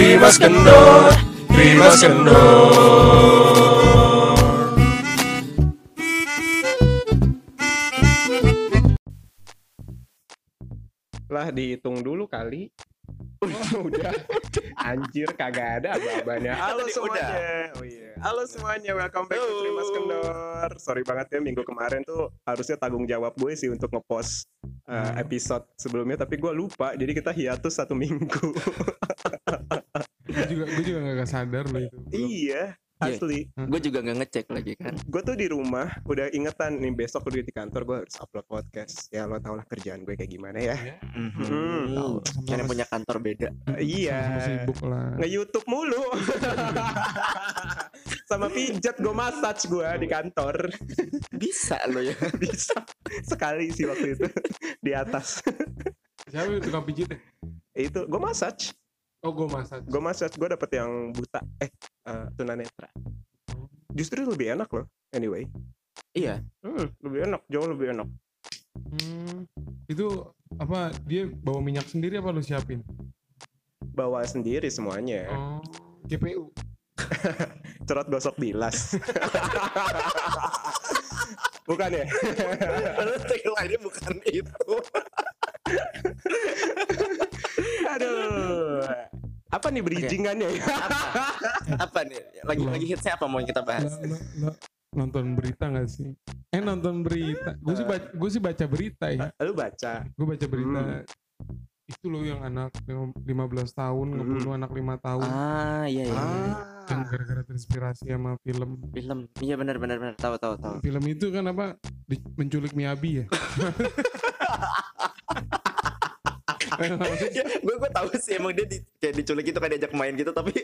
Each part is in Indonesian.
Primas Kendor, Primas Kendor. lah dihitung dulu kali udah. Anjir kagak ada apa-apanya halo tadi semuanya. Oh iya. Halo semuanya welcome back to Trimas Kendor. Sorry banget ya minggu kemarin tuh harusnya tanggung jawab gue sih untuk ngepost uh, episode sebelumnya tapi gue lupa jadi kita hiatus satu minggu. Gue juga gue juga gak sadar loh itu. Belum. iya asli. Gue juga nggak ngecek lagi kan. Gue tuh di rumah udah ingetan nih besok udah di kantor gue harus upload podcast. Ya lo tau lah kerjaan gue kayak gimana ya. Ya, Hmm. Tahu. Sama- Karena punya kantor beda. Iya. Sama sibuk lah. Nge YouTube mulu. Sama pijat gue massage gue di kantor. Bisa lo ya. Bisa. Sekali sih waktu itu. Di atas. Siapa itu tukang pijit itu gue massage oh gue masak. Gue massage gue dapet yang buta. Eh eh, tunanetra justru lebih enak loh anyway. Iya. Hmm, lebih enak jauh lebih enak. Hmm, itu apa dia bawa minyak sendiri apa lu siapin? Bawa sendiri semuanya. Oh GPU cerot gosok bilas. Bukan ya? Tagline-nya bukan itu aduh. Apa nih bridgingannya ya? Apa? Nih? Lagi lagi hitsnya apa mau kita bahas? Lo- lo- lo nonton berita gak sih? Eh nonton berita. Gue sih baca, gue sih baca berita ya. Lu baca? Gue baca berita. Hmm. itu loh yang anak 15 tahun ngebunuh anak lima tahun. Ah iya iya yang ah. Gara-gara terinspirasi sama film. Film. Iya benar benar benar. Tahu tahu tahu. Film itu kan apa? Di- menculik Miyabi ya ya, gue gue tahu sih emang dia di, kayak diculik itu kayak diajak main gitu tapi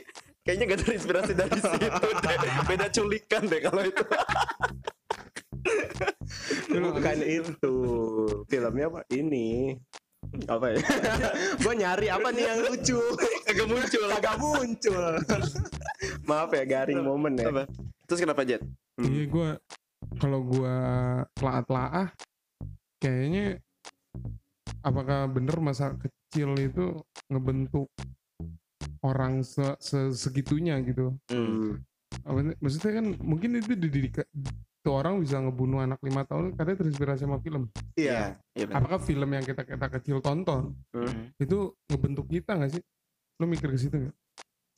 kayaknya gak terinspirasi dari situ deh. Beda culikan deh kalau itu. Bukan itu. Filmnya apa? Ini. Apa ya? Gue nyari apa nih yang lucu? Agak muncul. Agak muncul. Maaf ya garing momen ya. Apa? Terus kenapa Jet Iya gue kalau gue telah-telah kayaknya apakah bener masa kecil itu ngebentuk orang se se- segitunya gitu. hmm. Maksudnya kan mungkin itu dididik tuh orang bisa ngebunuh anak lima tahun katanya terinspirasi sama film. iya iya benar Apakah film yang kita kita kecil tonton Hmm. itu ngebentuk kita nggak sih? Lo mikir ke situ nggak?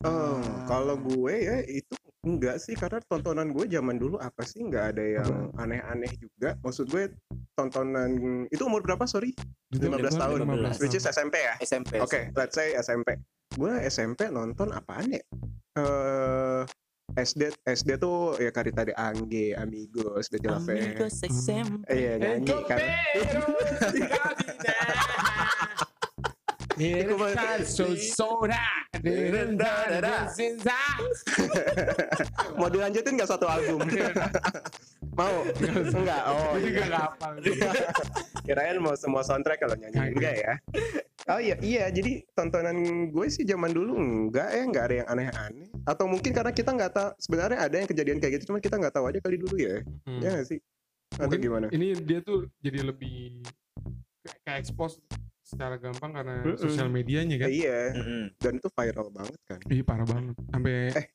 oh kalau gue ya itu enggak sih karena tontonan gue zaman dulu apa sih nggak ada yang aneh-aneh juga maksud gue tontonan itu umur berapa sorry Itu 15 gua tahun 15 which is. SMP ya SMP Oke, let's say SMP. Gue SMP nonton apaan ya? Eh SD SD tuh ya Karita de Angge, Amigos, Betty La. Amigos SMP Iya nyanyi kan. So soda, Mau dilanjutin gak satu album? mau? Enggak. Oh, Gue juga iya. hafal. Kirain mau semua soundtrack kalau nyanyi enggak ya? Oh iya, iya. Jadi tontonan gue sih zaman dulu enggak ya, enggak ada yang aneh-aneh. Atau mungkin karena kita nggak tahu sebenarnya ada yang kejadian kayak gitu, cuman kita nggak tahu aja kali dulu ya. Hmm. Ya nggak sih? Atau Mungkin gimana? Ini dia tuh jadi lebih kayak expose secara gampang karena Mm-mm. sosial medianya kan. Iya, Mm-mm. dan itu viral banget kan. Ih parah banget. Sampai Eh,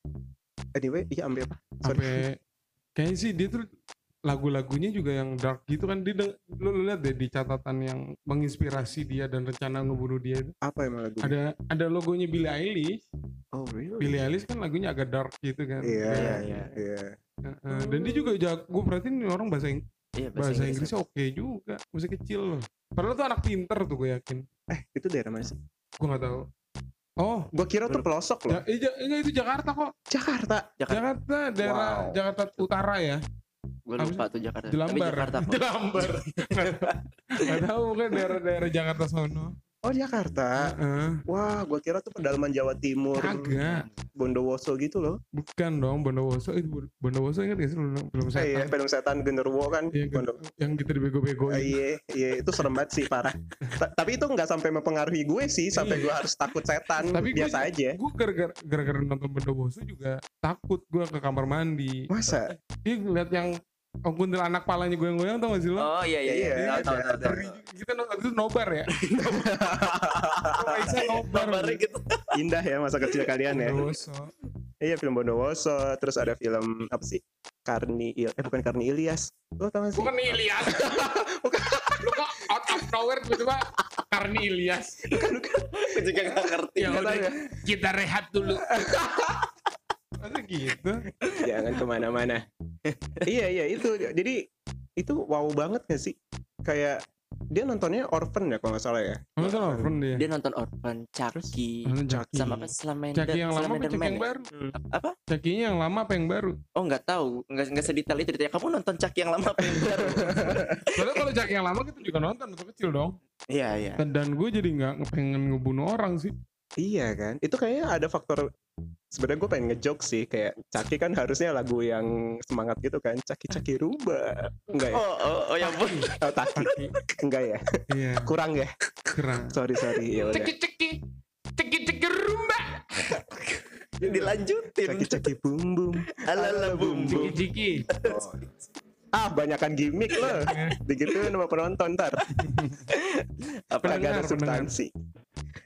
Anyway, iya ambil apa? Sampai kayaknya sih dia tuh lagu-lagunya juga yang dark gitu kan dia lu, lu lihat deh di catatan yang menginspirasi dia dan rencana ngebunuh dia itu Apa emang lagu? ada ada logonya Billie Eilish Oh really? Billie Eilish kan lagunya agak dark gitu kan Iya, Iya, iya, iya. Dan dia juga jago gue perhatiin orang bahasa iya bahasa Inggrisnya oke juga masih kecil loh. Padahal tuh anak pinter tuh gue yakin. Eh, itu daerah mana sih? gue nggak tahu. Oh Gua kira tuh pelosok loh. ja, ja- enggak, itu Jakarta kok. Jakarta. Jakarta. Jakarta daerah Wow. Jakarta Utara ya. Gue lupa tuh Jakarta. Tapi Jelambar Jakarta kok. Jelambar. Nggak tahu kan daerah-daerah Jakarta sono Oh Jakarta. Heeh. Wah, gua kira tuh pedalaman Jawa Timur, kagak Bondowoso gitu loh. bukan dong Bondowoso itu Bondowoso ingat gak sih lu Eh, film iya, setan film setan genderuwo kan. Iya, Bondo- yang kita dibego-begoin Eh, Iya, iya itu serem banget sih parah. Ta- Tapi itu nggak sampai mempengaruhi gue sih, sampai gue harus takut setan. Tapi gue Biasa aja. gue gara-gara gara-gara nonton Bondowoso juga takut gue ke kamar mandi Masa? dia ngeliat yang Om kuntilanak palanya goyang-goyang tau gak sih lo? Oh iya iya iya. Iya, Tahu tahu tahu. tahu. Ngeri juga. Kita no- waktu itu nobar ya. Nobar. Kabarnya gitu. Indah ya masa kecil kalian ya. Bondowoso. Iya film Bondowoso, terus ada film apa sih? Karni Il eh bukan Karni Ilyas. Lo tau gak sih? Bukan Ilyas. Lu kok out of nowhere tiba-tiba Karni Ilyas. Aku juga gak ngerti. Ya udah ya. kita rehat dulu. Masa gitu? Jangan ke mana-mana. iya iya itu jadi itu wow banget gak sih? Kayak dia nontonnya Orphan ya kalau nggak salah ya. Nonton Orphan dia. Dia nonton Orphan, Chucky, Nonton Chucky. sama apa Slender, Chucky yang lama apa Chucky yang ya? baru? Apa? Chucky-nya yang lama apa yang baru? Oh nggak tahu, nggak nggak sedetail itu ceritanya. Kamu nonton Chucky yang lama apa yang baru? Soalnya kalau Chucky yang lama kita juga nonton waktu kecil dong. Iya iya. Dan, dan gue jadi nggak pengen ngebunuh orang sih. Iya kan? Itu kayaknya ada faktor sebenarnya gue pengen ngejok sih kayak Caki kan harusnya lagu yang semangat gitu kan Caki Caki Rumba enggak ya? Oh oh, oh ya ampun. Oh, Taki enggak ya? Iya. Kurang ya? Keren. Sorry sorry ya udah. Ceki ceki. Ceki ceki rumba. Dilanjutin. Caki Caki Bum Bum. Alala bum Ciki bum. ciki. Ah banyakan gimmick loh. Begitu nama penonton ntar. Apa Kagak ada substansi.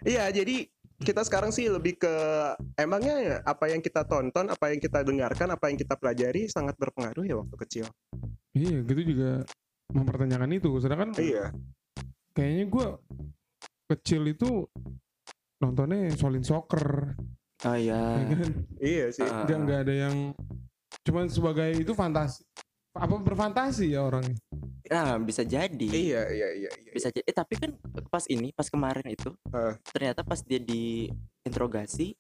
Iya jadi kita sekarang sih lebih ke emangnya apa yang kita tonton, apa yang kita dengarkan, apa yang kita pelajari sangat berpengaruh ya waktu kecil. Iya, gitu juga mempertanyakan itu. Sedangkan Iya. kayaknya gue kecil itu nontonnya Solid Soccer, Oh ya ya. kan? Iya sih. Ah. Nggak nggak ada yang cuman sebagai itu fantasi apa berfantasi ya orangnya. Nah bisa jadi. Iya iya iya iya. Bisa jadi. Eh tapi kan pas ini, pas kemarin itu, Ah. ternyata pas dia diinterogasi,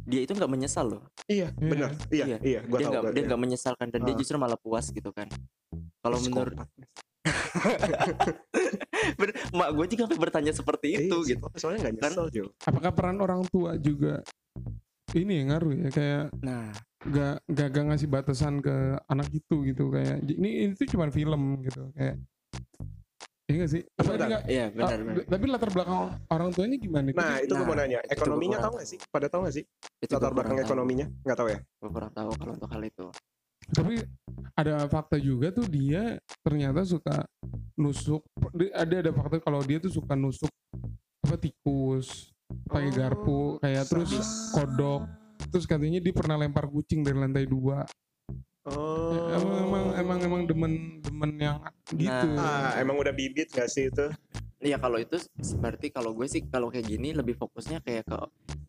dia itu nggak menyesal loh. Iya, Iya. benar. Iya, Iya. iya, gua dia tahu. nggak dia iya. nggak menyesalkan dan dia Ah. justru malah puas gitu kan. Kalau menurut bener, mak gue juga bertanya seperti Iya, itu sih, gitu. Soalnya nggak Kan- nyesel. Apakah peran orang tua juga ini yang ngaruh ya kayak Nah, gak, gak, gak ngasih batasan ke anak itu gitu kayak ini itu cuma film gitu kayak Iya gak sih? Apa Bentar. enggak? iya benar Ah, benar. tapi latar belakang orang tuanya gimana? Nah, itu gue mau Nah, nanya. Ekonominya tahu nggak sih? Pada tahu nggak sih? Itu Latar belakang tahu. ekonominya? Nggak tahu ya? Gue kurang tahu kalau untuk hal itu. Tapi ada fakta juga tuh dia ternyata suka nusuk. Ada ada fakta kalau dia tuh suka nusuk apa tikus, pakai Oh, garpu, kayak terus kodok. Terus katanya dia pernah lempar kucing dari lantai dua. Oh. Ya, emang emang emang emang demen demen yang gitu. Ah, emang udah bibit nggak sih itu? Iya kalau itu berarti kalau gue sih kalau kayak gini lebih fokusnya kayak ke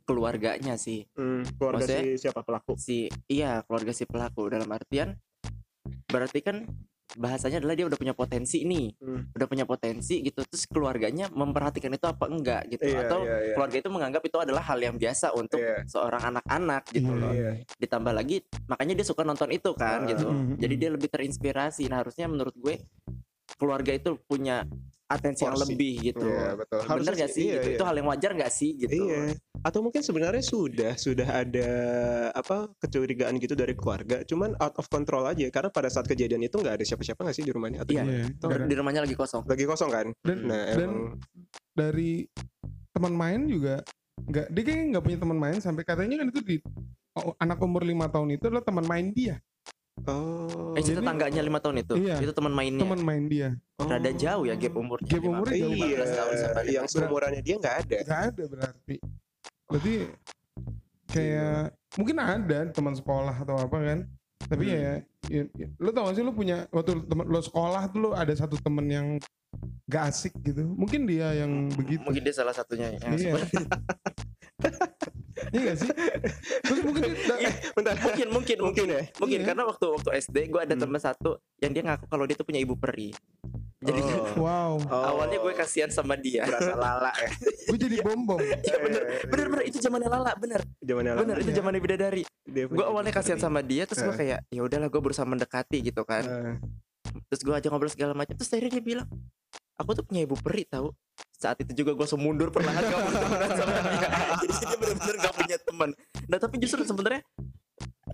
keluarganya sih. Hmm, keluarga Maksudnya- si siapa pelaku? Si iya keluarga si pelaku dalam artian berarti kan bahasanya adalah dia udah punya potensi nih. Hmm. Udah punya potensi gitu terus keluarganya memperhatikan itu apa enggak gitu Iya, atau iya, iya. keluarga itu menganggap itu adalah hal yang biasa untuk Iya. seorang anak-anak gitu Iya, loh. Iya. Ditambah lagi makanya dia suka nonton itu kan Ah. gitu. Mm, Jadi mm. dia lebih terinspirasi. Nah, harusnya menurut gue keluarga itu punya atensi yang lebih gitu. Iya, betul. Bener gak sih? iya, gitu? iya. Itu hal yang wajar gak sih gitu? Iya. Atau mungkin sebenarnya sudah sudah ada apa kecurigaan gitu dari keluarga, cuman out of control aja karena pada saat kejadian itu nggak ada siapa-siapa nggak sih di rumahnya atau Iya. Iya, Tahu dan- Di rumahnya lagi kosong. lagi kosong kan? dan Nah, dan emang dari teman main juga nggak dia kayaknya nggak punya teman main sampai katanya kan itu di oh, anak umur lima tahun itu adalah teman main dia oh. Eh, itu Jadi- tetangganya lima tahun itu. Iya. Itu teman mainnya. teman main dia oh. Rada jauh ya gap umurnya. Gap umurnya jauh 15 Iya, tahun yang seumurannya dia nggak ada. nggak ada berarti berarti kayak mungkin ada teman sekolah atau apa kan tapi ya, ya, ya lo tau gak sih lo punya waktu temen lo sekolah tuh lo ada satu temen yang gak asik gitu mungkin dia yang begitu Mungkin dia salah satunya yang iya iya gak sih terus mungkin dia, Iya, Bentar. mungkin mungkin Mungkin ya. Mungkin Iya. karena waktu waktu SD gue ada Hmm. teman satu yang dia ngaku kalau dia tuh punya ibu peri. Jadi Oh. wow Oh. awalnya gue kasihan sama dia. berasa lala ya. gue jadi bom bom Iya bener, bener bener itu zamannya Lala bener, Zamannya lala. bener itu Iya. zamannya bidadari. Gue awalnya kasihan sama dia, terus gue Eh. kayak ya udahlah gue berusaha mendekati gitu kan. Eh, Terus gue aja ngobrol segala macam, terus akhirnya dia bilang, aku tuh punya ibu peri tahu. Saat itu juga gue langsung mundur perlahan gak sama dia. Jadi dia bener-bener gak punya teman. Nah tapi justru sebenarnya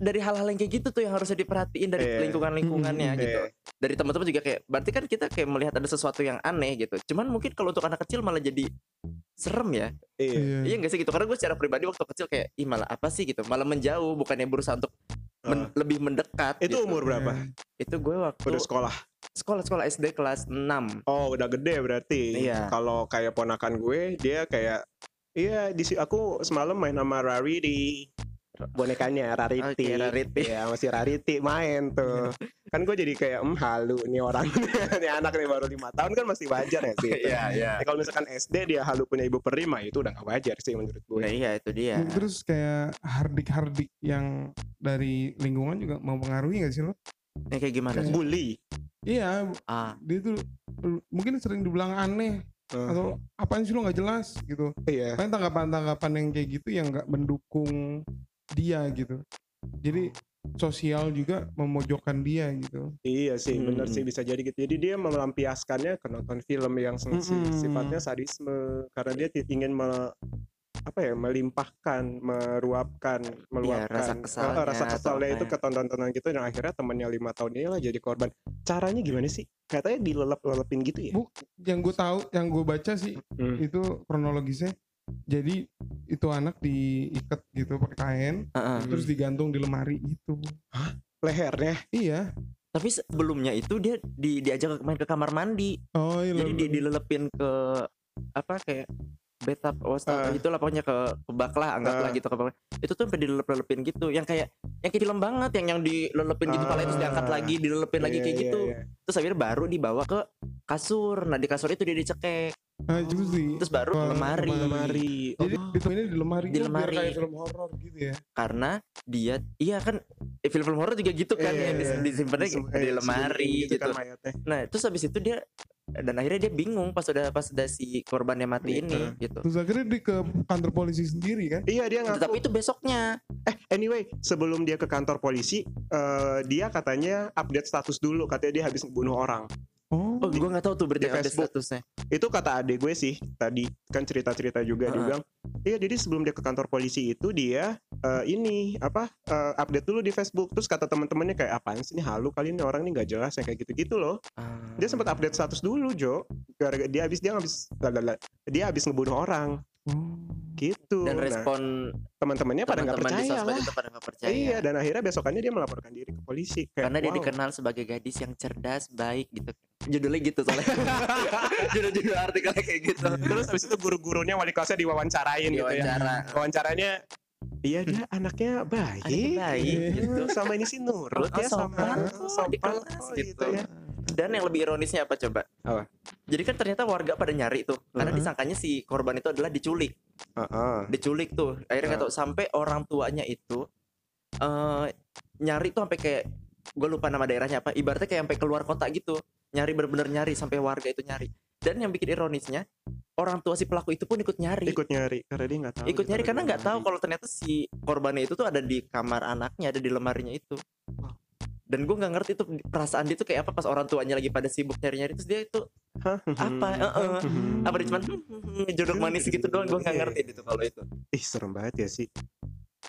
dari hal-hal yang kayak gitu tuh yang harusnya diperhatiin dari Iya. lingkungan-lingkungannya Hmm, gitu. Iya. Dari teman-teman juga kayak berarti kan kita kayak melihat ada sesuatu yang aneh gitu. Cuman mungkin kalau untuk anak kecil malah jadi serem ya. Iya. Iya gak sih gitu. Karena gue secara pribadi waktu kecil kayak ih malah apa sih gitu. Malah menjauh bukannya berusaha untuk men- lebih mendekat Itu gitu. umur berapa? itu gue waktu Udah sekolah. sekolah sekolah SD kelas 6 Oh, udah gede berarti. Iya. Kalau kayak ponakan gue, dia kayak Iya, di si- aku semalam main sama Rarity. Bonekanya Rarity. Oke, Rarity. Iya, masih Rarity main tuh. kan gue jadi kayak, hmm halu nih orang. nih anak nih baru lima tahun kan masih wajar ya sih. Iya, iya. Ya, kalau misalkan SD dia halu punya ibu peri mah itu udah gak wajar sih menurut gue. Nah, iya itu dia. Terus kayak hardik-hardik yang dari lingkungan juga mempengaruhi gak sih lo? Yang kayak gimana? sih? Bully. Iya, Ah, dia tuh uh, mungkin sering dibilang aneh Eh, atau apaan sih lo nggak jelas gitu. iya. Kan tanggapan-tanggapan yang kayak gitu yang nggak mendukung dia gitu. Jadi sosial juga memojokkan dia gitu. Iya sih, bener Hmm. sih bisa jadi gitu. Jadi dia melampiaskannya ke nonton film yang si- Mm-mm. sifatnya sadisme karena dia ingin me- apa ya melimpahkan, meruapkan, meluapkan Iya, rasa kesalnya rasa kesalnya itu ya. ke tonton-tonton gitu dan akhirnya temannya lima tahun ini lah jadi korban. Caranya gimana sih? Katanya dilelep-lelepin gitu ya? Bu, yang gue tahu, yang gue baca sih Hmm. itu kronologisnya. Jadi itu anak diikat gitu pakai kain, heeh. terus digantung di lemari itu. Lehernya. Iya. Tapi sebelumnya itu dia di, diajak main ke kamar mandi. Oh iya. Jadi lo- di, dilelepin ke apa kayak betap oh, Ah. itu lah pokoknya ke ke bak lah anggaplah Ah. gitu ke bak. Itu tuh sampai dilelep-lelepin gitu. Yang kayak yang kayak film banget yang yang dilelepin gitu kepalanya terus diangkat Ah. lagi, dilelepin lagi Iya, kayak iya, gitu. iya. Terus akhirnya baru dibawa ke kasur. Nah, di kasur itu dia dicekek. Ah, terus di Terus baru ke lemari. Lemari. Jadi Oh. ditemuinnya di lemari, Di gitu, lemari. kayak film horor gitu ya. karena dia iya kan eh, film-film horor juga gitu kan Iya, yang iya. dis- disimpannya di eh, lemari disembunyiin gitu. kan mayatnya. Nah, terus habis itu dia dan akhirnya dia bingung pas udah pas udah si korbannya mati Iya. ini gitu. Terus akhirnya dia ke kantor polisi sendiri kan. Iya dia ngaku Tapi itu besoknya. Eh, anyway, sebelum dia ke kantor polisi, eh, dia katanya update status dulu. Katanya dia habis ngebunuh orang. Oh. Oh, gua nggak tahu tuh berarti ada Facebook. statusnya. Itu kata adik gue sih tadi kan cerita-cerita juga dia Heeh. bilang, iya jadi sebelum dia ke kantor polisi itu dia eh, ini apa eh, update dulu di Facebook. Terus kata teman-temannya kayak apaan sih ini halu kali ini orang ini nggak jelas yang kayak gitu-gitu loh. Ah. Dia sempat update status dulu Jo. Gara dia habis dia habis lalala, dia habis ngebunuh orang Oh. gitu. dan Nah, respon teman-temannya pada nggak percaya lah. pada percaya. Iya, dan akhirnya besokannya dia melaporkan diri ke polisi. Kayak, Karena dia wow. dikenal sebagai gadis yang cerdas, baik gitu. Judulnya gitu soalnya. Judul-judul artikelnya kayak gitu. Terus habis itu guru-gurunya wali kelasnya diwawancara gitu ya. Wawancaranya Iya dia anaknya baik. Anaknya baik, gitu. Sama ini sih nurut Oh, ya sama sopan kok, gitu. ya. Dan yang lebih ironisnya apa coba? Apa? Jadi kan ternyata warga pada nyari tuh, karena disangkanya si korban itu adalah diculik, Heeh. diculik tuh. Akhirnya tahu sampai orang tuanya itu eh nyari tuh sampai kayak gue lupa nama daerahnya apa. Ibaratnya kayak sampai keluar kota gitu, nyari bener-bener nyari sampai warga itu nyari. Dan yang bikin ironisnya, orang tua si pelaku itu pun ikut nyari. Ikut nyari karena dia nggak tahu. ikut nyari karena nggak tahu kalau ternyata si korbannya itu tuh ada di kamar anaknya ada di lemarinya itu dan gue nggak ngerti tuh perasaan dia tuh kayak apa pas orang tuanya lagi pada sibuk nyari-nyari terus dia itu apa Heeh. Hmm. apa dia cuman "Hmm, jodoh manis gitu doang gue nggak ngerti itu kalau itu Ih serem banget ya sih.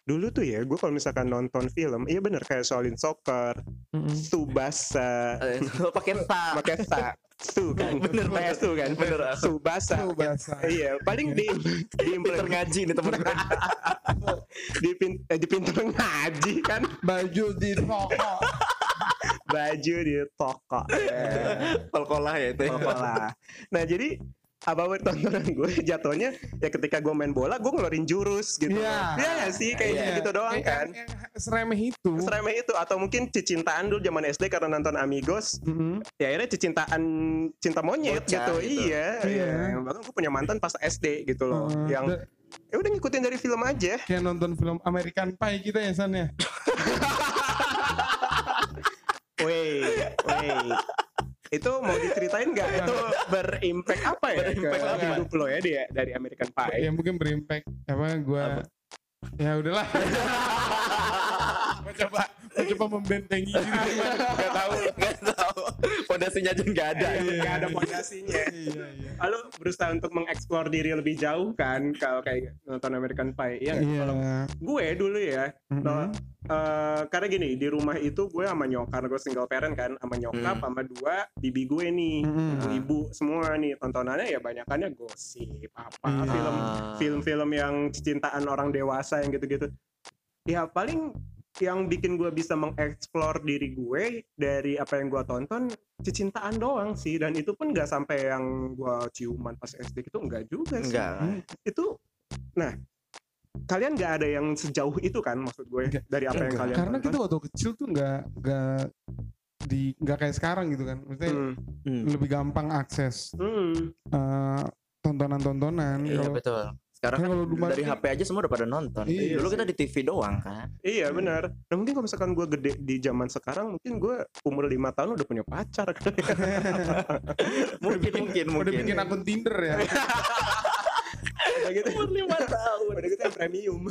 Dulu tuh ya, gue kalau misalkan nonton film, iya bener kayak Shaolin Soccer, Mm-mm. Subasa, Eh, pakai ta pakai sa, su kan, Bener, PS tuh kan, Bener. Subasa. Oh, bahasa. Iya, paling di di pinter ngaji nih temen gue di, pin, eh, di pintu ngaji kan Baju di toko. baju di toko Eh, kolkolah ya itu toko lah. Nah jadi apa tontonan gue jatuhnya ya ketika gue main bola gue ngeluarin jurus gitu. Iya. Iya nggak sih kayak Iya. gitu doang Kayak kan. Seremeh itu. Seremeh itu atau mungkin cicintaan dulu zaman SD karena nonton Amigos Mm-mm. ya akhirnya cicintaan cinta monyet Bocah gitu. gitu. Iya, Iya. iya. Bahkan gue punya mantan pas SD gitu loh. Uh, yang da- ya udah ngikutin dari film aja. kayak nonton film American Pie kita ya San ya. Wait, wait. Itu mau diceritain nggak? Itu berimpact apa ya Berimpact apa? hidup lo ya dia dari American Pie? Ya mungkin berimpact apa gua Ya udahlah. Coba coba membentengi gitu Gak tahu. nggak tahu fondasinya aja nggak ada Iya. Nggak ada fondasinya. Iya iya. Lalu berusaha untuk mengeksplor diri lebih jauh kan kalau kayak nonton American Pie. Iya? Iya. Kalau gue dulu ya, Mm-mm. no, eh, karena gini di rumah itu gue sama nyokap, karena gue single parent kan, sama nyokap, Hmm. sama dua bibi gue nih, Mm-mm. ibu semua nih tontonannya ya banyakannya gosip apa Iya. film film-film yang cintaan orang dewasa yang gitu-gitu. Ya paling yang bikin gue bisa mengeksplor diri gue dari apa yang gue tonton kecintaan doang sih dan itu pun nggak sampai yang gue ciuman pas SD itu enggak juga sih enggak itu nah kalian nggak ada yang sejauh itu kan maksud gue Enggak. dari apa yang Enggak. kalian karena tonton kita waktu kecil tuh nggak nggak di nggak kayak sekarang gitu kan maksudnya Hmm. Hmm. lebih gampang akses Hmm. eh, tontonan-tontonan iya kalau betul sekarang kan kan dari masih- HP aja semua udah pada nonton Iya dulu sih. kita di TV doang kan Iya benar. Nah mungkin kalau misalkan gue gede di zaman sekarang, mungkin gue umur lima tahun udah punya pacar kali ya. mungkin mungkin udah mungkin bikin akun Tinder ya Udah gitu, umur lima tahun udah gitu yang premium.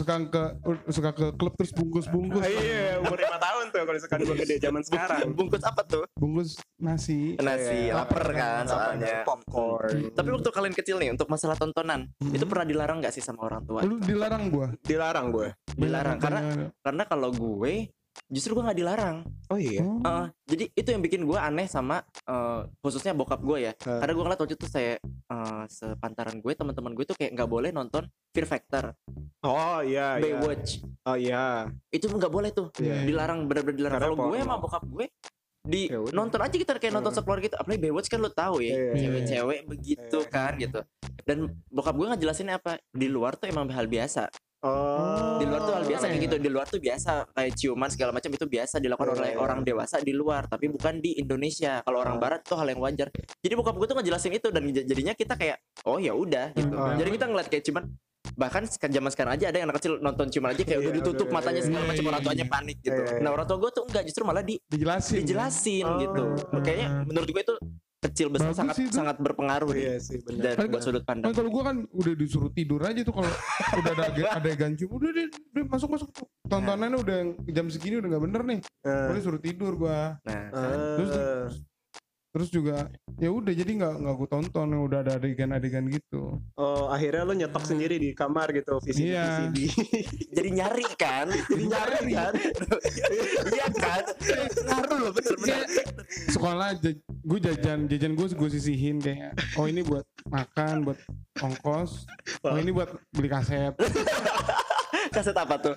Suka ke suka ke klub terus bungkus-bungkus iya, umur lima tahun tuh kalau misalkan gue gede zaman sekarang. bungkus apa tuh bungkus nasi nasi Iya, lapar kan soalnya Popcorn. tapi waktu kalian kecil nih untuk masalah tontonan Hmm. itu pernah dilarang nggak sih sama orang tua lu dilarang gua Dilarang gue. dilarang karena karena kalau gue justru gue nggak dilarang Oh iya. Oh. Heeh, jadi itu yang bikin gue aneh sama eh, khususnya bokap gue ya Eh. karena gue ngeliat waktu itu saya eh, sepantaran gue teman-teman gue tuh kayak nggak boleh nonton Fear Factor, Oh iya. iya. Baywatch Oh iya. itu nggak boleh tuh Iya. dilarang benar-benar dilarang kalau gue sama bokap gue di Ya nonton aja kita kayak nonton Hmm. sekeluarga gitu apalagi Baywatch kan lo tahu ya Iya. cewek-cewek begitu kan gitu dan bokap gue ngejelasin apa di luar tuh emang hal biasa Oh. di luar tuh hal biasa kayak gitu di luar tuh biasa kayak ciuman segala macam itu biasa dilakukan oleh orang dewasa di luar tapi bukan di Indonesia kalau orang Oh. barat tuh hal yang wajar jadi bokap gue tuh ngejelasin itu dan jadinya kita kayak oh ya udah gitu Oh. jadi kita ngeliat kayak cuman bahkan zaman sekarang aja ada yang anak kecil nonton ciuman aja kayak Iya, udah ditutup matanya iya, segala iya, macam orang tuanya panik gitu. Nah orang tua gue tuh enggak justru malah di dijelasin. dijelasin Oh. gitu. Kayaknya menurut gue itu kecil besar Bagus sangat itu. sangat berpengaruh Iya sih benar. Kan- buat sudut Kan pandang kalau gua kan udah disuruh tidur aja tuh kalau udah ada adegan cium udah deh udah masuk masuk. Tontonannya udah jam segini udah nggak bener nih. Eh, udah suruh tidur gua. Nah Terus- eh, terus juga ya udah jadi nggak nggak gua tonton udah ada adegan-adegan gitu. Oh akhirnya lo nyetok sendiri di kamar gitu VCD Iya. VCD. jadi nyari kan? Jadi nyari kan? Iya kan? Ngaruh loh bener bener sekolah gue jajan jajan gue gue sisihin kayak oh ini buat makan buat ongkos. Oh ini buat beli kaset. Kaset apa tuh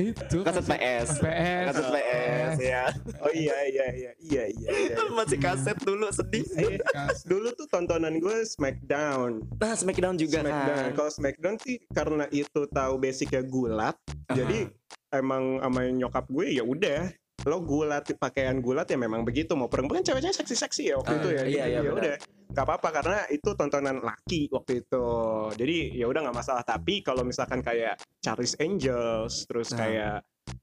itu. Kaset PS. PS. Kaset PS ya. Oh iya iya iya. Iya iya. iya. masih kaset dulu sedih. Eh, Kaset. dulu tuh tontonan gue Smackdown. nah Smackdown juga Smackdown. kan Kalau Smackdown sih karena itu tahu basicnya gulat, jadi emang sama nyokap gue ya udah. Lo gulat pakaian gulat ya memang begitu. Mau perempuan ceweknya seksi seksi ya waktu Ah, itu ya. iya, iya, ya udah nggak apa-apa karena itu tontonan laki waktu itu. Jadi ya udah nggak masalah. Tapi kalau misalkan kayak Charlie's Angels terus Nah. kayak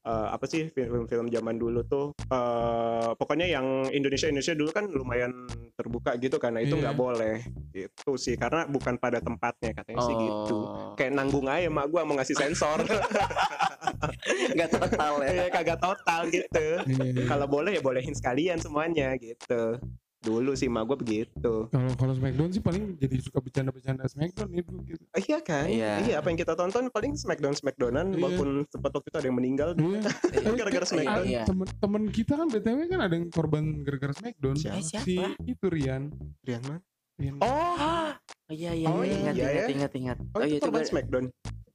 eh, apa sih film-film zaman dulu tuh eh pokoknya yang Indonesia Indonesia dulu kan lumayan terbuka gitu karena itu Iya. nggak boleh. Gitu sih karena bukan pada tempatnya katanya sih gitu. Oh. Kayak nanggung aja mak gua mau ngasih sensor. Nggak total ya. Ya kagak total gitu. Iya. kalau boleh ya bolehin sekalian semuanya gitu dulu sih mak gua begitu kalau kalau Smackdown sih paling jadi suka bercanda-bercanda Smackdown itu gitu. Eh, iya kan Iya. apa yang kita tonton paling Smackdown Smackdownan Iya. walaupun sempat waktu itu ada yang meninggal Iya. Iya. gara-gara Smackdown. Iya. Temen-temen kita kan BTW kan ada yang korban gara-gara Smackdown. Eh, siapa? Si itu Rian. Rian man Rian. oh Oh, iya iya Oh, iya, ingat iya ingat ya. ingat ingat. oh, itu iya korban juga. Smackdown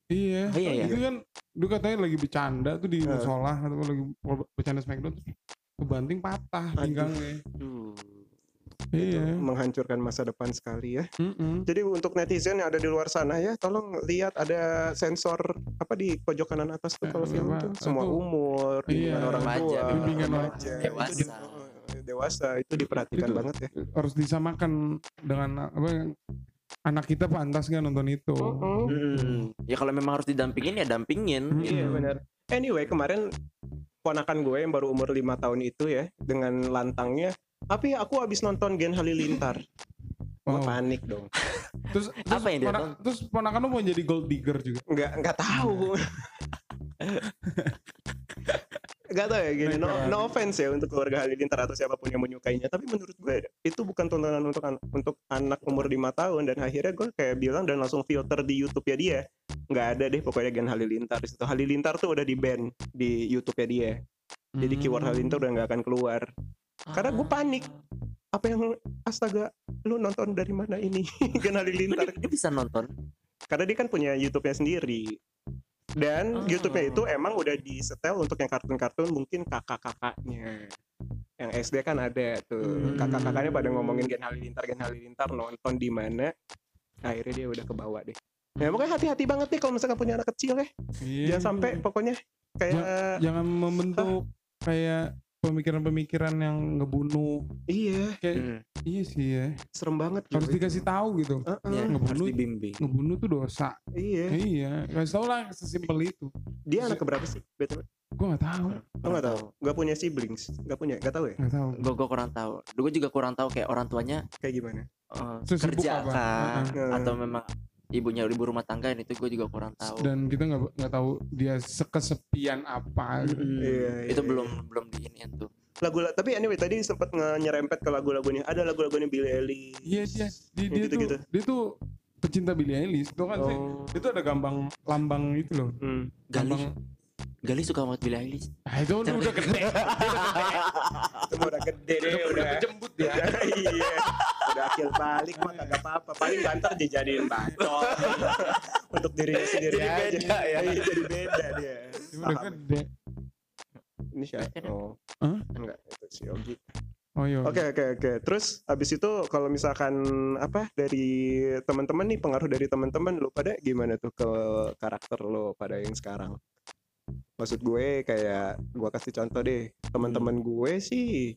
Iya. Oh, iya, iya. Itu kan dia katanya lagi bercanda tuh di Eh. musola atau lagi bercanda Smackdown kebanting patah Aduh. pinggangnya. Duh. Itu Iya. menghancurkan masa depan sekali ya Mm-mm. jadi untuk netizen yang ada di luar sana ya tolong lihat ada sensor apa di pojok kanan atas tuh kalau Eh, film apa? tuh semua umur bimbingan Iya. orang Remaja, tua bimbingan orang remaja. dewasa. Itu di- eh, dewasa itu diperhatikan Itu- banget ya Harus disamakan dengan apa anak kita pantas nggak nonton itu. Hmm. Ya kalau memang harus didampingin ya dampingin. Hmm. gitu. Iya benar. Anyway kemarin ponakan gue yang baru umur lima tahun itu ya dengan lantangnya, tapi aku habis nonton Gen Halilintar. Gue Wow. panik dong. Terus, terus, Apa yang dia ponak- terus ponakan lu mau jadi gold digger juga. Nggak nggak tahu. Gak tau ya gini, no, no offense ya untuk keluarga Halilintar atau siapa pun yang menyukainya. Tapi menurut gue itu bukan tontonan untuk an- untuk anak umur lima tahun. Dan akhirnya gue kayak bilang dan langsung filter di Youtube ya dia. Nggak ada deh pokoknya Gen Halilintar. Di situ Halilintar tuh udah di ban di Youtube ya dia. Jadi keyword Halilintar udah nggak akan keluar Karena gue panik. Apa yang astaga lu nonton dari mana ini Gen Halilintar Dia, dia bisa nonton. Karena dia kan punya YouTube-nya sendiri Dan Oh. YouTube-nya itu emang udah disetel untuk yang kartun-kartun mungkin kakak-kakaknya. Yang SD kan ada tuh. Hmm. Kakak-kakaknya pada ngomongin Gen Halilintar, Gen Halilintar nonton di mana. Akhirnya dia udah kebawa deh. Ya pokoknya hati-hati banget nih kalau misalkan punya anak kecil ya. Iya, Jangan sampai iya. pokoknya kayak jangan membentuk kayak pemikiran-pemikiran yang ngebunuh iya, kayak Hmm. iya sih ya serem banget harus gitu. dikasih tahu gitu Heeh, Ya, harus ngebunuh dibimbing. ngebunuh tuh dosa iya. iya kasih tau lah sesimpel itu Dia anak keberapa sih? Betul. gue nggak tahu Lo nggak tahu? Gak punya siblings? Gak punya? Gak tahu ya? nggak tahu Gue gue kurang tahu. Gue juga kurang tahu kayak orang tuanya Kayak gimana? eh, Sesibuk kerja apa? kah Heeh. atau memang ibunya ibu rumah tangga itu gue juga kurang tahu. dan kita nggak nggak tahu dia sekesepian apa gitu. Iya, itu iya, belum belum diiniin tuh. lagu tapi anyway tadi sempat nge- nyerempet ke lagu-lagunya ada lagu-lagunya Billie Eilish iya dia dia, Yang dia gitu-gitu. tuh dia tuh pecinta Billie Eilish itu kan sih oh itu ada gambang lambang itu loh hmm. Gali gambang Gali suka banget Billie Eilish. ah itu udah, udah gede. Itu udah gede deh udah. jembut ya iya. Udah akil balik mah kagak apa-apa. Paling banter dijadiin bacot. Untuk dirinya sendiri Jadi aja. beda ya. Iya, jadi beda dia. Udah gede. Ini siapa oh enggak itu si Ogi oh iya Oke oke oke. Terus abis itu kalau misalkan apa dari teman-teman nih pengaruh dari teman-teman lu pada gimana tuh ke karakter lo pada yang sekarang? Maksud gue kayak gua kasih contoh deh. Teman-teman gue sih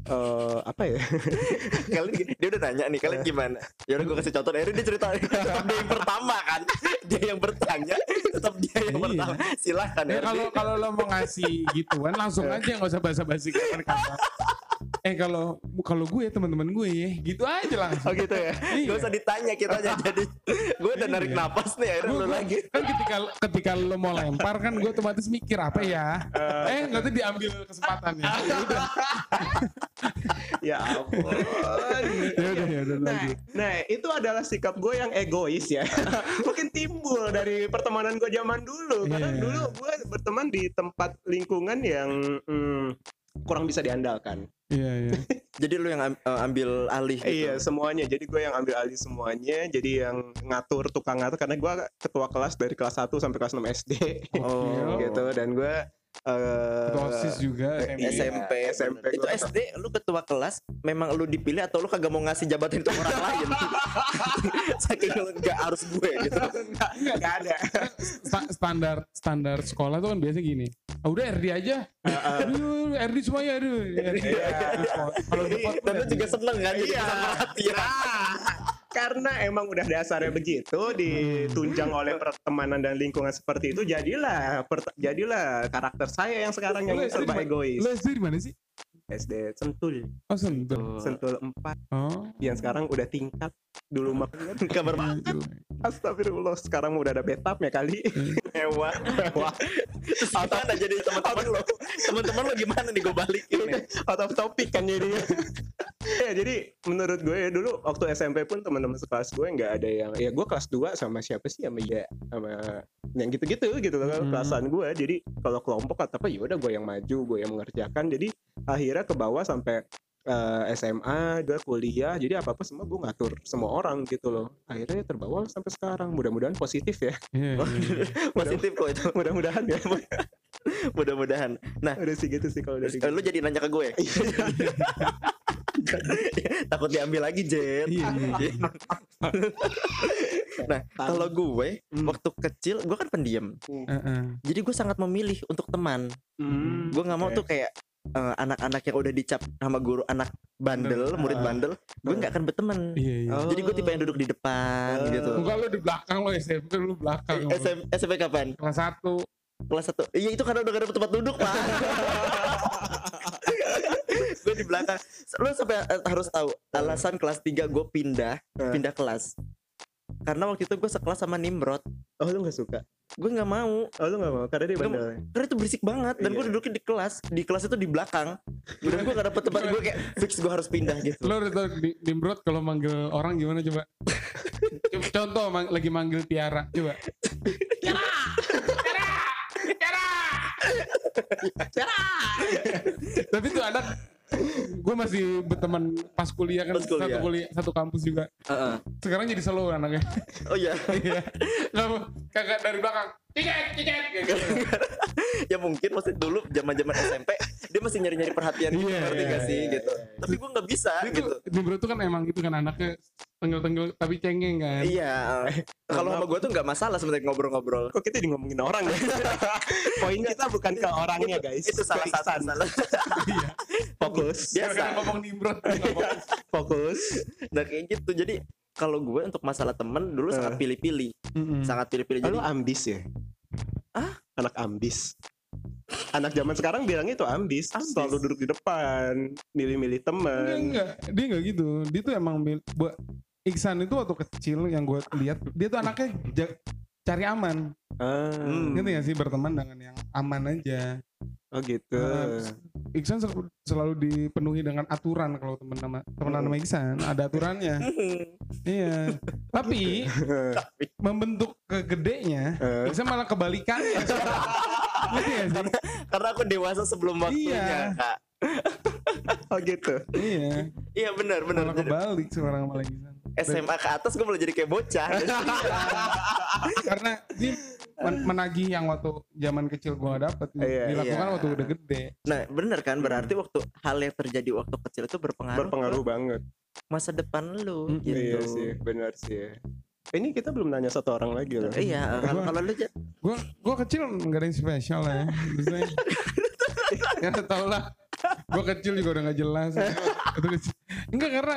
eh apa ya? kalian dia udah nanya nih kalian gimana? Ya udah gue kasih contoh. Akhirnya dia cerita tetap dia yang pertama kan. Dia yang bertanya tetap dia yang Iya. pertama. Silahkan Ya Erdi. kalau kalau lo mau ngasih gituan langsung aja nggak usah basa-basi kata. Eh kalau kalau gue teman-teman gue ya gitu aja langsung. Oh gitu ya. Gak Iya. usah ditanya kitanya jadi gue udah narik Iya. napas nih akhirnya Gua- lu lagi. kan ketika ketika lo mau lempar kan gue otomatis mikir apa ya eh nanti diambil kesempatannya ya Ya ampun. ya udah ya udah Nah, lanjut nah, itu adalah sikap gue yang egois ya. Mungkin timbul dari pertemanan gue zaman dulu. Karena Iya. dulu gue berteman di tempat lingkungan yang hmm, kurang bisa diandalkan. iya iya Jadi lu yang eh, ambil alih gitu. Iya semuanya. Jadi gue yang ambil alih semuanya. Jadi yang ngatur tukang ngatur karena gue ketua kelas dari kelas 1 sampai kelas 6 SD Oh. gitu. Dan gue eh ketua osis juga Iya. SMP, SMP Itu gua. SD lu ketua kelas memang lu dipilih atau lu kagak mau ngasih jabatan itu ke orang lain? Saking lu gak harus gue gitu. Enggak, enggak ada. Sta- standar standar sekolah tuh kan biasa gini ah, udah RD aja aduh RD semuanya aduh RD. kalau Dan lu juga seneng kan jadi Iya. perhatian. Karena emang udah dasarnya begitu ditunjang oleh pertemanan dan lingkungan seperti itu jadilah jadilah karakter saya yang sekarang yang serba egois. lo SD di mana sih SD Sentul, oh sentul Sentul 4 oh yang sekarang udah tingkat. Dulu mah Kabar banget. astagfirullah sekarang udah ada betapnya kali. Mewah. Mewah. Terus gimana jadi teman-teman lo? Teman-teman lo gimana nih gue balikin nih? out of topic kan jadinya. Ya jadi menurut gue ya dulu waktu SMP pun teman-teman sekelas gue nggak ada yang ya gue kelas 2 sama siapa sih sama ya sama yang gitu-gitu gitu loh Hmm. kelasan gue jadi kalau kelompok atau apa ya udah gue yang maju gue yang mengerjakan jadi akhirnya ke bawah sampai eh, SMA gue kuliah jadi apa apa semua gue ngatur semua orang gitu loh akhirnya terbawa sampai sekarang mudah-mudahan positif ya Iya, iya. Positif kok itu. mudah-mudahan ya Mudah-mudahan. Nah, udah sih gitu sih kalau dari eh, lu jadi nanya ke gue. Takut diambil lagi, Jet. Iya, iya. nah, kalau gue Hmm. waktu kecil gue kan pendiam. Heeh. Jadi gue sangat memilih untuk teman. Hmm, Gue nggak mau oke. tuh kayak eh, anak-anak yang udah dicap sama guru anak bandel, murid Ah. bandel, gue nggak akan berteman. iya iya Oh. Jadi gue tipe yang duduk di depan Oh. gitu. Enggak lu di belakang lo SMP lu belakang lo. SM, SMP kapan? kelas satu Kelas satu. Iya itu karena udah gak ada tempat duduk pak. gue di belakang. Lu sampai eh, harus tahu alasan kelas 3 gue pindah Eh. pindah kelas. Karena waktu itu gue sekelas sama Nimrod. oh lu nggak suka Gue nggak mau. oh lu nggak mau karena dia bandel Karena itu berisik banget dan gue Iya. duduknya di kelas. Di kelas itu di belakang. Dan gue gak dapet tempat. Gue kayak fix gue harus pindah gitu. lo udah tau Nimrod kalau manggil orang gimana coba Coba contoh mang- lagi manggil Tiara coba Tiara tapi tuh anak gue masih berteman pas kuliah kan Pas kuliah. satu kuliah satu kampus juga Heeh. sekarang jadi solo anaknya oh iya iya Nggak, kakak dari belakang tiket tiket kayak gitu. ya mungkin maksud dulu zaman zaman SMP dia masih nyari nyari perhatian gitu Iya, ngerti iya, gak sih iya, gitu iya. tapi gue nggak bisa itu gitu Nibro tuh kan emang gitu kan anaknya tenggel-tenggel tapi cengeng kan iya kalau sama gue tuh nggak masalah sebenarnya ngobrol-ngobrol Kok kita di ngomongin orang ya? Poin kita bukan ke orangnya guys. itu salah satu salah iya Fokus. biasa ngomong nggak fokus. Fokus. nah kayak gitu jadi kalau gue untuk masalah temen dulu sangat Eh. pilih-pilih sangat pilih-pilih jadi Lu ambis ya? Ah? Anak ambis. Anak zaman sekarang bilangnya itu ambis. Ambis. Selalu duduk di depan, milih-milih Enggak, teman. enggak, dia enggak gitu. Dia tuh emang mil- buat Iksan itu waktu kecil yang gue lihat dia tuh anaknya cari aman. Ah, Hmm. Ngerti gak sih berteman dengan yang aman aja. Oh gitu. Nah, Iksan sel- selalu dipenuhi dengan aturan kalau temen nama temenan sama Iksan ada aturannya. iya. Tapi membentuk kegedenya. Iksan malah kebalikannya. Ngerti gak sih? karena aku dewasa sebelum waktunya Iya. kak oh gitu. Iya. iya benar benar Malah kebalik sekarang malah Iksan. SMA ke atas gue mulai jadi kayak bocah karena dia men- menagih yang waktu zaman kecil gua gak dapet Iya, dilakukan iya. waktu udah gede nah bener kan berarti waktu hal yang terjadi waktu kecil itu berpengaruh, Berpengaruh banget. masa depan lu Mm, gitu Iya sih, benar sih. Ini kita belum nanya satu orang lagi loh. iya kalau kalau lu Jan, gua gua kecil nggak ada yang spesial lah ya ya tau lah gua kecil juga udah nggak jelas enggak karena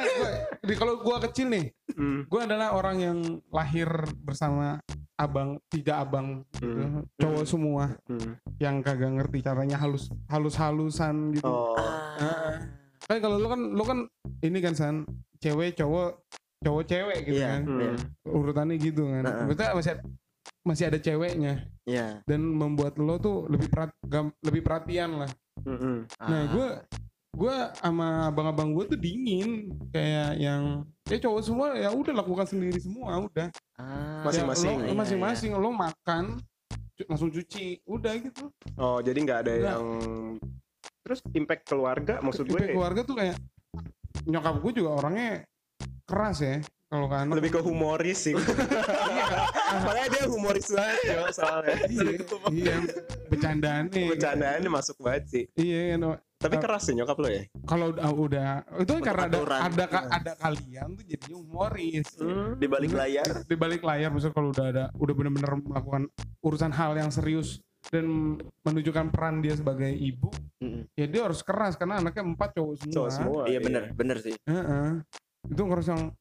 kalau gua kecil nih Hmm. gua adalah orang yang lahir bersama abang tiga abang gitu. Hmm. cowok semua Hmm. yang kagak ngerti caranya halus halus halusan gitu Oh. ah, kan kalau lu kan lu kan ini kan san cewek cowok cowok cewek gitu Iya. kan Hmm. urutannya gitu kan berarti masih ada, masih ada ceweknya iya dan membuat lo tuh lebih perat, gam- lebih perhatian lah Mm-mm. nah Ah. gue gue sama abang-abang gue tuh dingin kayak yang ya cowok semua ya udah lakukan sendiri semua udah Ah, Masing-masing. Ya, iya, lo- masing-masing lo makan cu- langsung cuci udah gitu Oh, jadi nggak ada Nggak. yang terus impact keluarga maksud gue Kayak keluarga tuh kayak nyokap gue juga orangnya keras ya kalau ke anak lebih ke humoris sih. Soalnya dia humoris banget ya soalnya. iya, iya bercandaannya Bercandaannya masuk banget sih. iya kan Tapi keras sih nyokap lo ya. kalau udah, udah itu kan karena ada aturan. ada ka- ada kalian tuh jadi humoris di balik layar di balik layar misalnya kalau udah ada udah benar-benar melakukan urusan hal yang serius dan menunjukkan peran dia sebagai ibu Mm-mm. ya dia harus keras karena anaknya empat cowok semua, Cowok semua. iya bener bener sih Heeh. itu harus yang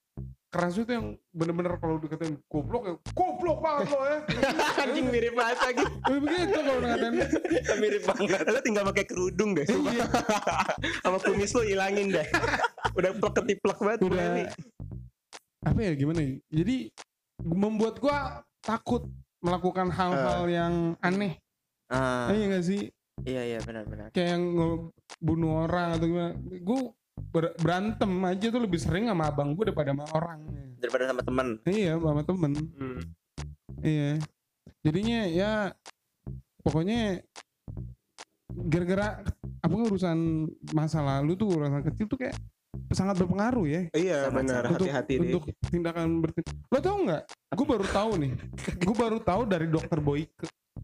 keras itu yang bener-bener kalau dikatain goblok ya goblok banget lo ya. Anjing mirip banget lagi. Begitu kalau ngatain mirip banget. Lo tinggal pakai kerudung deh. Iya. Sama kumis lo ilangin deh. Udah plek ketiplek banget gue udah. nih. apa ya gimana ya? Jadi membuat gua takut melakukan hal-hal yang aneh. Ah. Iya gak sih? Iya iya benar benar kayak yang ngebunuh orang atau gimana. Gue ber- berantem aja tuh lebih sering sama abang gue daripada sama orang daripada sama teman iya sama temen. Hmm. iya. Jadinya ya pokoknya gara-gara apa urusan masa lalu tuh urusan kecil tuh kayak sangat berpengaruh ya. Iya benar. Hati-hati deh. untuk tindakan bertindak lo tau nggak? Gue baru tahu nih. Gue baru tahu dari dokter Boyke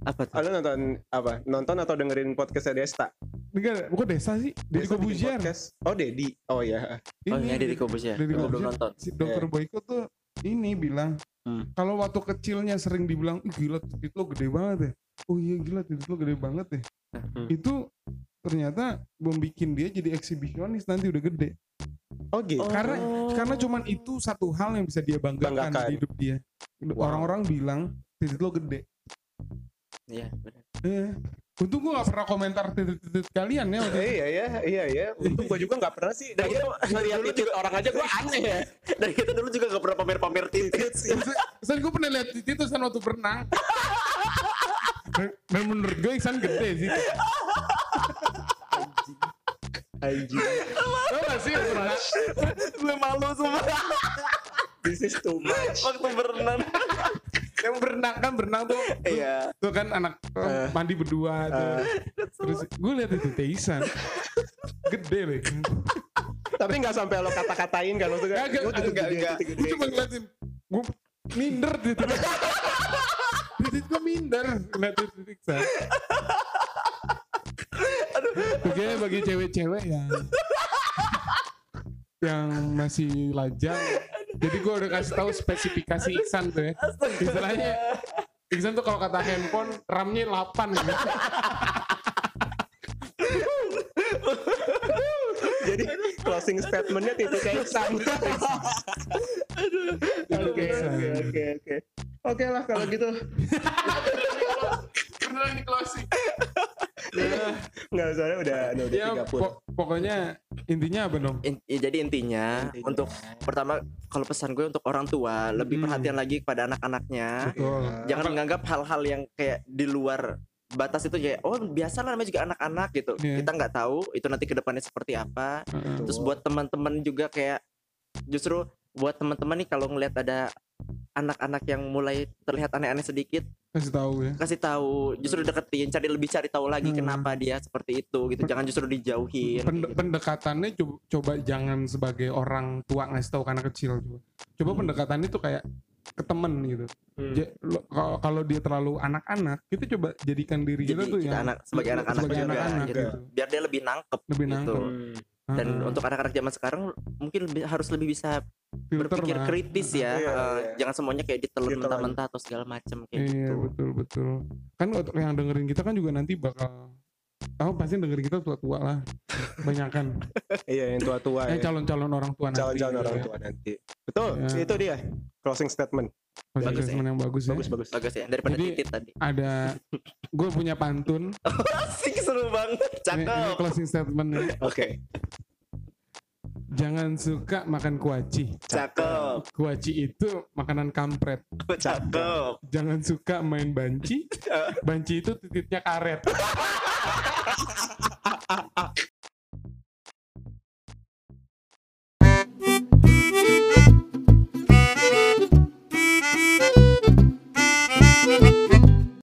apa tuh lo nonton apa? Nonton atau dengerin podcastnya Desta? Enggak, bukan desa sih Deddy Desta Kobuzier podcast. Oh Dedi. Oh iya. oh iya Deddy Kobus ya Deddy Kobuzier. nonton si dokter Boyko tuh ini bilang Hmm. kalau waktu kecilnya sering dibilang Ih, gila titik lo gede banget ya oh iya gila titik lo gede banget ya Hmm. itu ternyata membuat dia jadi eksibisionis nanti udah gede Oh gitu. karena karena cuman itu satu hal yang bisa dia banggakan, Banggakan. di hidup dia Wow. orang-orang bilang titik lo gede iya benar eh untung gua gak pernah komentar titik-titik kalian ya iya ya, iya ya. Untung gue juga nggak pernah sih. Dan itu ngeliat titik orang aja gue aneh ya. dan kita dulu juga gak pernah pamer-pamer titit sih San gue pernah lihat titik tuh San waktu berenang dan, dan menurut gue Iksan gede sih Anjing. Tau gak sih pernah gue malu semua This is too much. waktu berenang yang berenang kan berenang tuh. Iya. Tuh kan anak eh, mandi berdua tuh. Terus gue lihat itu Teisan gede deh Tapi nggak sampai lo kata-katain kan maksudnya. Kagak, "Gua titik enggak, gede, enggak. titik gue gede." cuma ngeliatin gue minder di titik titik gue minder ngeliatin titik saya Oke bagi cewek-cewek yang yang masih lajang jadi gue udah kasih tahu spesifikasi Iksan tuh ya istilahnya Iksan tuh kalau kata handphone RAM-nya 8 gitu. Jadi closing statementnya titik Iksan. Oke oke oke oke. Oke lah kalau gitu. Beneran di closing. Nggak soalnya udah udah ya, 30. po- pokoknya intinya apa dong? In- ya, jadi intinya, Intinya. untuk pertama kalau pesan gue untuk orang tua lebih Hmm. perhatian lagi kepada anak-anaknya Betul. jangan menganggap hal-hal yang kayak di luar batas itu kayak oh biasa lah namanya juga anak-anak gitu Iya. kita nggak tahu itu nanti ke depannya seperti apa Heeh. terus buat teman-teman juga kayak justru buat teman-teman nih kalau ngelihat ada anak-anak yang mulai terlihat aneh-aneh sedikit kasih tahu ya. kasih tahu justru deketin cari lebih cari tahu lagi Hmm. kenapa dia seperti itu gitu jangan justru dijauhin Pende- pendekatannya coba, coba jangan sebagai orang tua ngasih tahu ke anak kecil coba. Coba Hmm. pendekatannya itu kayak ke temen gitu. Hmm. Kalau kalau dia terlalu anak-anak, kita coba jadikan diri kita jadi tuh kita yang anak sebagai anak-anak juga anak-anak gitu. gitu. biar dia lebih nangkep Lebih gitu. nangkep. Hmm. Dan Heeh. untuk anak-anak zaman sekarang mungkin lebih, harus lebih bisa Filter berpikir lah. kritis ya Iya, eh, iya. jangan semuanya kayak ditelan mentah-mentah atau segala macam kayak Iya gitu betul betul. Kan untuk yang dengerin kita kan juga nanti bakal tahu pasti dengerin kita tua-tua lah. Banyak kan. Iya yang tua-tua ya. calon-calon orang tua nanti. Calon-calon gitu orang ya. tua nanti. Betul, Ya. itu dia closing statement. Pasti Bagus ya. statement yang bagus ya. Bagus bagus. bagus ya daripada Jadi- titit tadi Ada gue punya pantun. asik seru banget Ini, ini cakep closing statementnya. Oke. Jangan suka makan kuaci. cakep Kuaci itu makanan kampret. cakep Jangan suka main banci. Banci itu titiknya karet.